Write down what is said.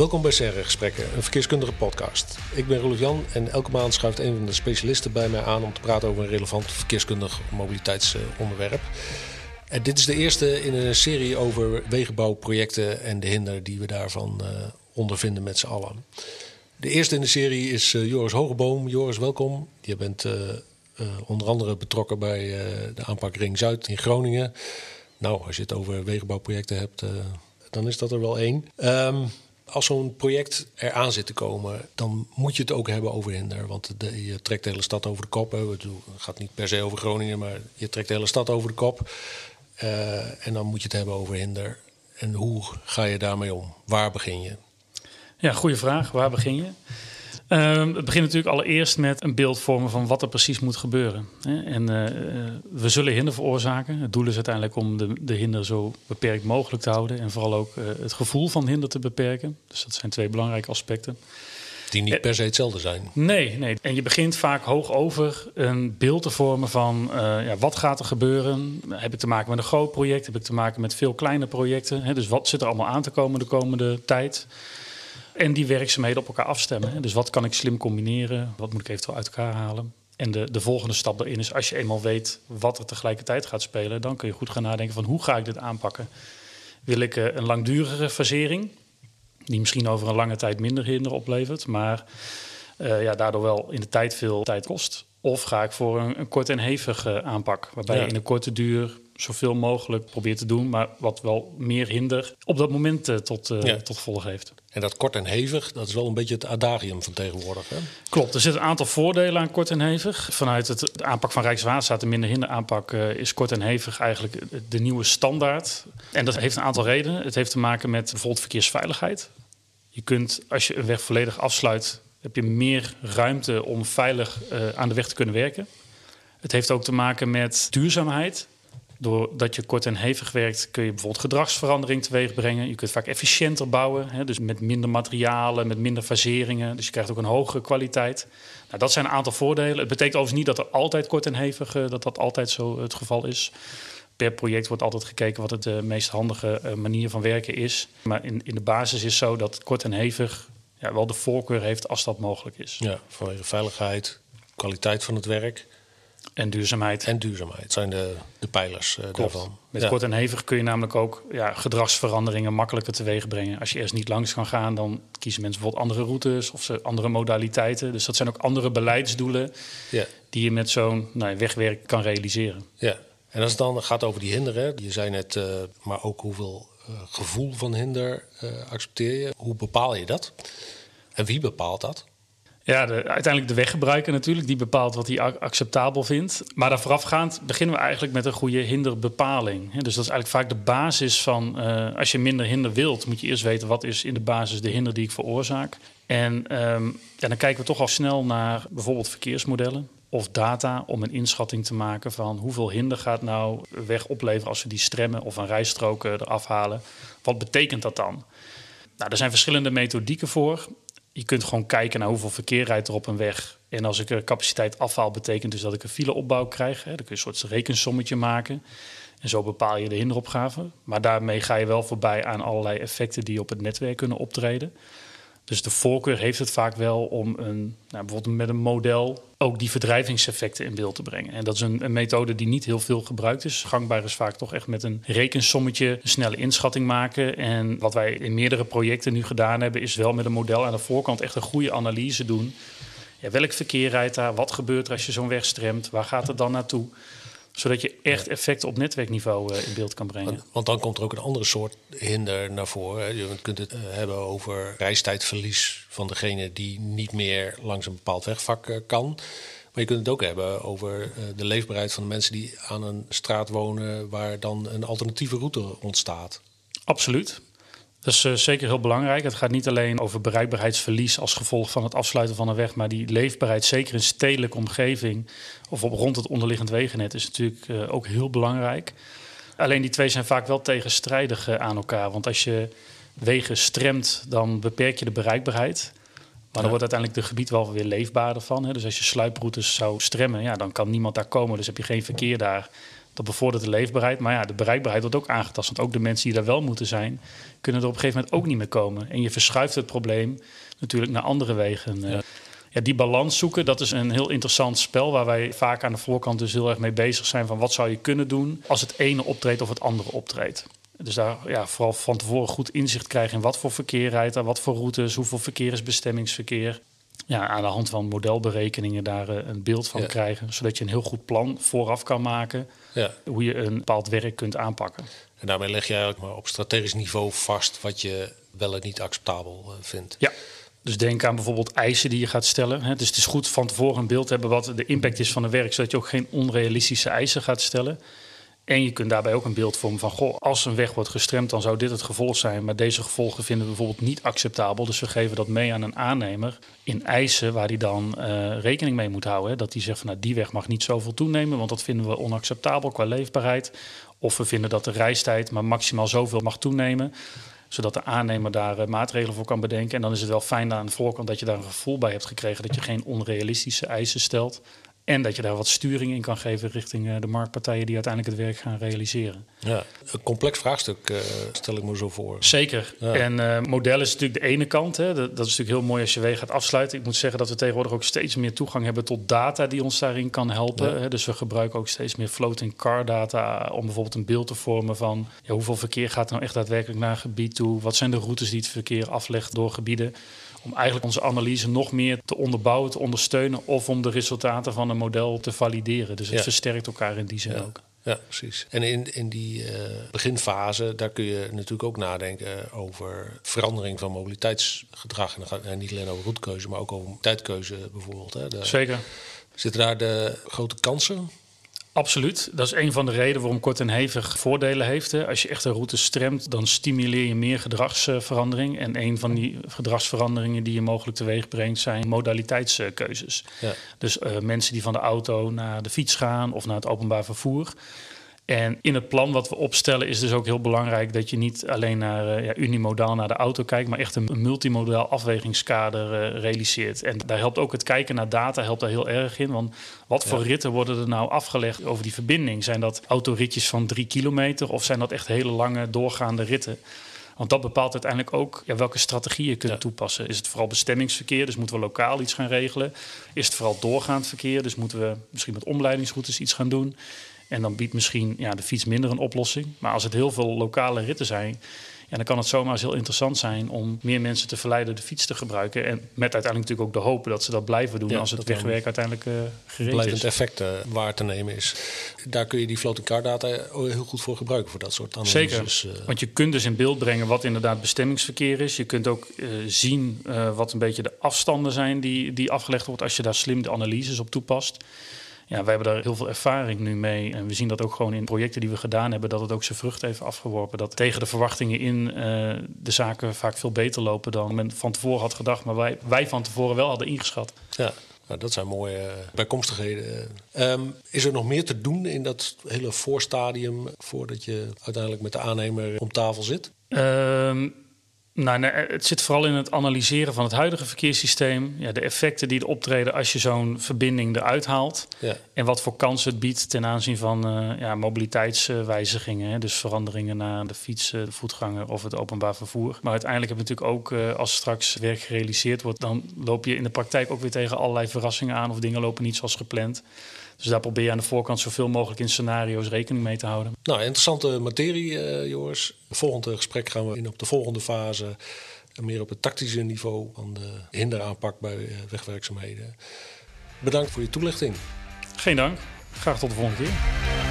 Welkom bij Serre Gesprekken, een verkeerskundige podcast. Ik ben Rolf Jan en elke maand schuift een van de specialisten bij mij aan om te praten over een relevant verkeerskundig mobiliteitsonderwerp. En dit is de eerste in een serie over wegenbouwprojecten en de hinder die we daarvan uh, ondervinden met z'n allen. De eerste in de serie is uh, Joris Hogeboom. Joris, welkom. Je bent uh, onder andere betrokken bij de aanpak Ring Zuid in Groningen. Nou, als je het over wegenbouwprojecten hebt, dan is dat er wel één. Um, als zo'n project eraan zit te komen, dan moet je het ook hebben over hinder. Want je trekt de hele stad over de kop. Het gaat niet per se over Groningen, maar je trekt de hele stad over de kop. Uh, en dan moet je het hebben over hinder. En hoe ga je daarmee om? Waar begin je? Ja, goede vraag. Waar begin je? Uh, het begint natuurlijk allereerst met een beeld vormen van wat er precies moet gebeuren. En uh, we zullen hinder veroorzaken. Het doel is uiteindelijk om de, de hinder zo beperkt mogelijk te houden. En vooral ook uh, het gevoel van hinder te beperken. Dus dat zijn twee belangrijke aspecten. Die niet per se hetzelfde zijn. Nee, nee. En je begint vaak hoog over een beeld te vormen van ja, wat gaat er gebeuren. Heb ik te maken met een groot project? Heb ik te maken met veel kleine projecten? Hè? Dus wat zit er allemaal aan te komen de komende tijd? En die werkzaamheden op elkaar afstemmen. Dus wat kan ik slim combineren? Wat moet ik eventueel uit elkaar halen? En de, de volgende stap daarin is als je eenmaal weet wat er tegelijkertijd gaat spelen, dan kun je goed gaan nadenken van hoe ga ik dit aanpakken? Wil ik uh, een langdurige fasering, die misschien over een lange tijd minder hinder oplevert, maar uh, ja, daardoor wel in de tijd veel tijd kost? Of ga ik voor een, een kort en hevige aanpak, waarbij ja. je in een korte duur zoveel mogelijk probeert te doen, maar wat wel meer hinder op dat moment uh, tot, uh, ja. tot gevolg heeft. En dat kort en hevig, dat is wel een beetje het adagium van tegenwoordig. Hè? Klopt, er zitten een aantal voordelen aan kort en hevig. Vanuit het de aanpak van Rijkswaterstaat, de minder hinder aanpak, uh, is kort en hevig eigenlijk de nieuwe standaard. En dat heeft een aantal redenen. Het heeft te maken met bijvoorbeeld verkeersveiligheid. Je kunt, als je een weg volledig afsluit, heb je meer ruimte om veilig aan de weg te kunnen werken. Het heeft ook te maken met duurzaamheid. Doordat je kort en hevig werkt, kun je bijvoorbeeld gedragsverandering teweeg brengen. Je kunt vaak efficiënter bouwen, hè, dus met minder materialen, met minder faseringen. Dus je krijgt ook een hogere kwaliteit. Nou, dat zijn een aantal voordelen. Het betekent overigens niet dat er altijd kort en hevig, uh, dat dat altijd zo het geval is. Per project wordt altijd gekeken wat het de meest handige manier van werken is. Maar in, in de basis is zo dat kort en hevig ja, wel de voorkeur heeft als dat mogelijk is. Ja, vanwege veiligheid, kwaliteit van het werk. En duurzaamheid. En duurzaamheid zijn de, de pijlers uh, daarvan. Met ja. kort en hevig kun je namelijk ook ja, gedragsveranderingen makkelijker teweeg brengen. Als je eerst niet langs kan gaan, dan kiezen mensen bijvoorbeeld andere routes of ze andere modaliteiten. Dus dat zijn ook andere beleidsdoelen ja. die je met zo'n nou, wegwerk kan realiseren. Ja, en als het dan gaat over die hinderen, je zei net, uh, maar ook hoeveel uh, gevoel van hinder accepteer je. Hoe bepaal je dat? En wie bepaalt dat? Ja, de, uiteindelijk de weggebruiker natuurlijk, die bepaalt wat hij acceptabel vindt. Maar daar voorafgaand beginnen we eigenlijk met een goede hinderbepaling. Dus dat is eigenlijk vaak de basis van, als je minder hinder wilt, moet je eerst weten wat is in de basis de hinder die ik veroorzaak. En ja, dan kijken we toch al snel naar bijvoorbeeld verkeersmodellen of data om een inschatting te maken van hoeveel hinder gaat nou weg opleveren als we die stremmen of een rijstrook eraf halen. Wat betekent dat dan? Nou, er zijn verschillende methodieken voor je kunt gewoon kijken naar hoeveel verkeer rijdt er op een weg. En als ik er capaciteit afhaal, betekent dus dat ik een fileopbouw krijg. Dan kun je een soort rekensommetje maken. En zo bepaal je de hinderopgave. Maar daarmee ga je wel voorbij aan allerlei effecten die op het netwerk kunnen optreden. Dus de voorkeur heeft het vaak wel om een, nou, bijvoorbeeld met een model ook die verdrijvingseffecten in beeld te brengen. En dat is een, een, methode die niet heel veel gebruikt is. Gangbaar is vaak toch echt met een rekensommetje een snelle inschatting maken. En wat wij in meerdere projecten nu gedaan hebben, is wel met een model aan de voorkant echt een goede analyse doen. Ja, welk verkeer rijdt daar? Wat gebeurt er als je zo'n weg stremt? Waar gaat het dan naartoe? Zodat je echt effecten op netwerkniveau uh, in beeld kan brengen. Want, want, dan komt er ook een andere soort hinder naar voren. Je kunt het uh, hebben over reistijdverlies van degene die niet meer langs een bepaald wegvak uh, kan. Maar je kunt het ook hebben over de leefbaarheid van de mensen die aan een straat wonen waar dan een alternatieve route ontstaat. Absoluut. Dat is uh, zeker heel belangrijk. Het gaat niet alleen over bereikbaarheidsverlies als gevolg van het afsluiten van een weg, maar die leefbaarheid, zeker in stedelijke omgeving of op rond het onderliggend wegennet, is natuurlijk uh, ook heel belangrijk. Alleen die twee zijn vaak wel tegenstrijdig uh, aan elkaar. Want als je wegen stremt, dan beperk je de bereikbaarheid. Maar dan wordt uiteindelijk de gebied wel weer leefbaarder van. Hè. Dus als je sluiproutes zou stremmen, ja, dan kan niemand daar komen. Dus heb je geen verkeer daar Dat bevordert de leefbaarheid. Maar ja, de bereikbaarheid wordt ook aangetast. Want ook de mensen die daar wel moeten zijn, kunnen er op een gegeven moment ook niet meer komen. En je verschuift het probleem natuurlijk naar andere wegen. Ja. ja. die balans zoeken, dat is een heel interessant spel waar wij vaak aan de voorkant dus heel erg mee bezig zijn van wat zou je kunnen doen als het ene optreedt of het andere optreedt. Dus daar ja, vooral van tevoren goed inzicht krijgen in wat voor verkeer rijdt er, wat voor routes, hoeveel verkeer is bestemmingsverkeer. Ja, aan de hand van modelberekeningen daar uh, een beeld van krijgen, zodat je een heel goed plan vooraf kan maken ja. hoe je een bepaald werk kunt aanpakken. En daarmee leg je eigenlijk maar op strategisch niveau vast wat je wel en niet acceptabel uh, vindt. Ja. Dus denk aan bijvoorbeeld eisen die je gaat stellen. Dus het is goed van tevoren een beeld hebben wat de impact is van een werk, zodat je ook geen onrealistische eisen gaat stellen. En je kunt daarbij ook een beeld vormen van, goh, als een weg wordt gestremd, dan zou dit het gevolg zijn. Maar deze gevolgen vinden we bijvoorbeeld niet acceptabel. Dus we geven dat mee aan een aannemer in eisen waar hij dan uh, rekening mee moet houden. Dat hij zegt van, nou, die weg mag niet zoveel toenemen, want dat vinden we onacceptabel qua leefbaarheid. Of we vinden dat de reistijd maar maximaal zoveel mag toenemen zodat de aannemer daar uh, maatregelen voor kan bedenken. En dan is het wel fijn aan de voorkant dat je daar een gevoel bij hebt gekregen dat je geen onrealistische eisen stelt. En dat je daar wat sturing in kan geven richting uh, de marktpartijen die uiteindelijk het werk gaan realiseren. Ja, een complex vraagstuk uh, stel ik me zo voor. Zeker. Ja. En uh, model is natuurlijk de ene kant. Hè. Dat, dat, is natuurlijk heel mooi als je wegen gaat afsluiten. Ik moet zeggen dat we tegenwoordig ook steeds meer toegang hebben tot data die ons daarin kan helpen. Ja. Hè. Dus we gebruiken ook steeds meer floating car data om bijvoorbeeld een beeld te vormen van ja, hoeveel verkeer gaat er nou echt daadwerkelijk naar een gebied toe? Wat zijn de routes die het verkeer aflegt door gebieden? Om eigenlijk onze analyse nog meer te onderbouwen, te ondersteunen of om de resultaten van een model te valideren. Dus het ja. versterkt elkaar in die zin ja. ook. Ja, precies. En in, in die uh, beginfase, daar kun je natuurlijk ook nadenken over verandering van mobiliteitsgedrag. En dan gaat het niet alleen over routekeuze, maar ook over tijdkeuze bijvoorbeeld. Hè. De, Zeker. Zitten daar de grote kansen Absoluut. Dat is een van de redenen waarom kort en hevig voordelen heeft. Als je echt een route stremt, dan stimuleer je meer gedragsverandering. En een van die gedragsveranderingen die je mogelijk teweeg brengt, zijn modaliteitskeuzes. Ja. Dus uh, mensen die van de auto naar de fiets gaan of naar het openbaar vervoer. En in het plan wat we opstellen is dus ook heel belangrijk dat je niet alleen naar uh, ja, unimodaal naar de auto kijkt, maar echt een, een multimodaal afwegingskader uh, realiseert. En daar helpt ook het kijken naar data helpt daar heel erg in. Want wat voor ja. ritten worden er nou afgelegd over die verbinding? Zijn dat autoritjes van drie kilometer of zijn dat echt hele lange doorgaande ritten? Want dat bepaalt uiteindelijk ook ja, welke strategie je kunt ja. toepassen. Is het vooral bestemmingsverkeer, dus moeten we lokaal iets gaan regelen? Is het vooral doorgaand verkeer, dus moeten we misschien met omleidingsroutes iets gaan doen? En dan biedt misschien ja, de fiets minder een oplossing. Maar als het heel veel lokale ritten zijn, ja, dan kan het zomaar eens heel interessant zijn om meer mensen te verleiden de fiets te gebruiken. En met uiteindelijk natuurlijk ook de hoop dat ze dat blijven doen ja, als het wegwerk uiteindelijk uh, gereed blijvend is. effect uh, waar te nemen is. Daar kun je die floating car data heel goed voor gebruiken voor dat soort analyses. Zeker, uh, want je kunt dus in beeld brengen wat inderdaad bestemmingsverkeer is. Je kunt ook zien wat een beetje de afstanden zijn die, die afgelegd wordt als je daar slim de analyses op toepast ja, wij hebben daar heel veel ervaring nu mee. En we zien dat ook gewoon in projecten die we gedaan hebben, dat het ook zijn vrucht heeft afgeworpen. Dat tegen de verwachtingen in uh, de zaken vaak veel beter lopen dan men van tevoren had gedacht, maar wij, wij van tevoren wel hadden ingeschat. Ja. Nou, dat zijn mooie uh, bijkomstigheden. Um, is er nog meer te doen in dat hele voorstadium voordat je uiteindelijk met de aannemer om tafel zit? Um, nou, nee, het zit vooral in het analyseren van het huidige verkeerssysteem. Ja, de effecten die er optreden als je zo'n verbinding eruit haalt. Ja. En wat voor kansen het biedt ten aanzien van uh, ja, mobiliteitswijzigingen. Hè, dus veranderingen naar de fiets, de voetganger of het openbaar vervoer. Maar uiteindelijk heb je natuurlijk ook, uh, als straks werk gerealiseerd wordt... dan loop je in de praktijk ook weer tegen allerlei verrassingen aan... of dingen lopen niet zoals gepland. Dus daar probeer je aan de voorkant zoveel mogelijk in scenario's rekening mee te houden. Nou, interessante materie, uh, Joris. Volgende gesprek gaan we in op de volgende fase. Meer op het tactische niveau van de hinderaanpak bij wegwerkzaamheden. Bedankt voor je toelichting. Geen dank. Graag tot de volgende keer.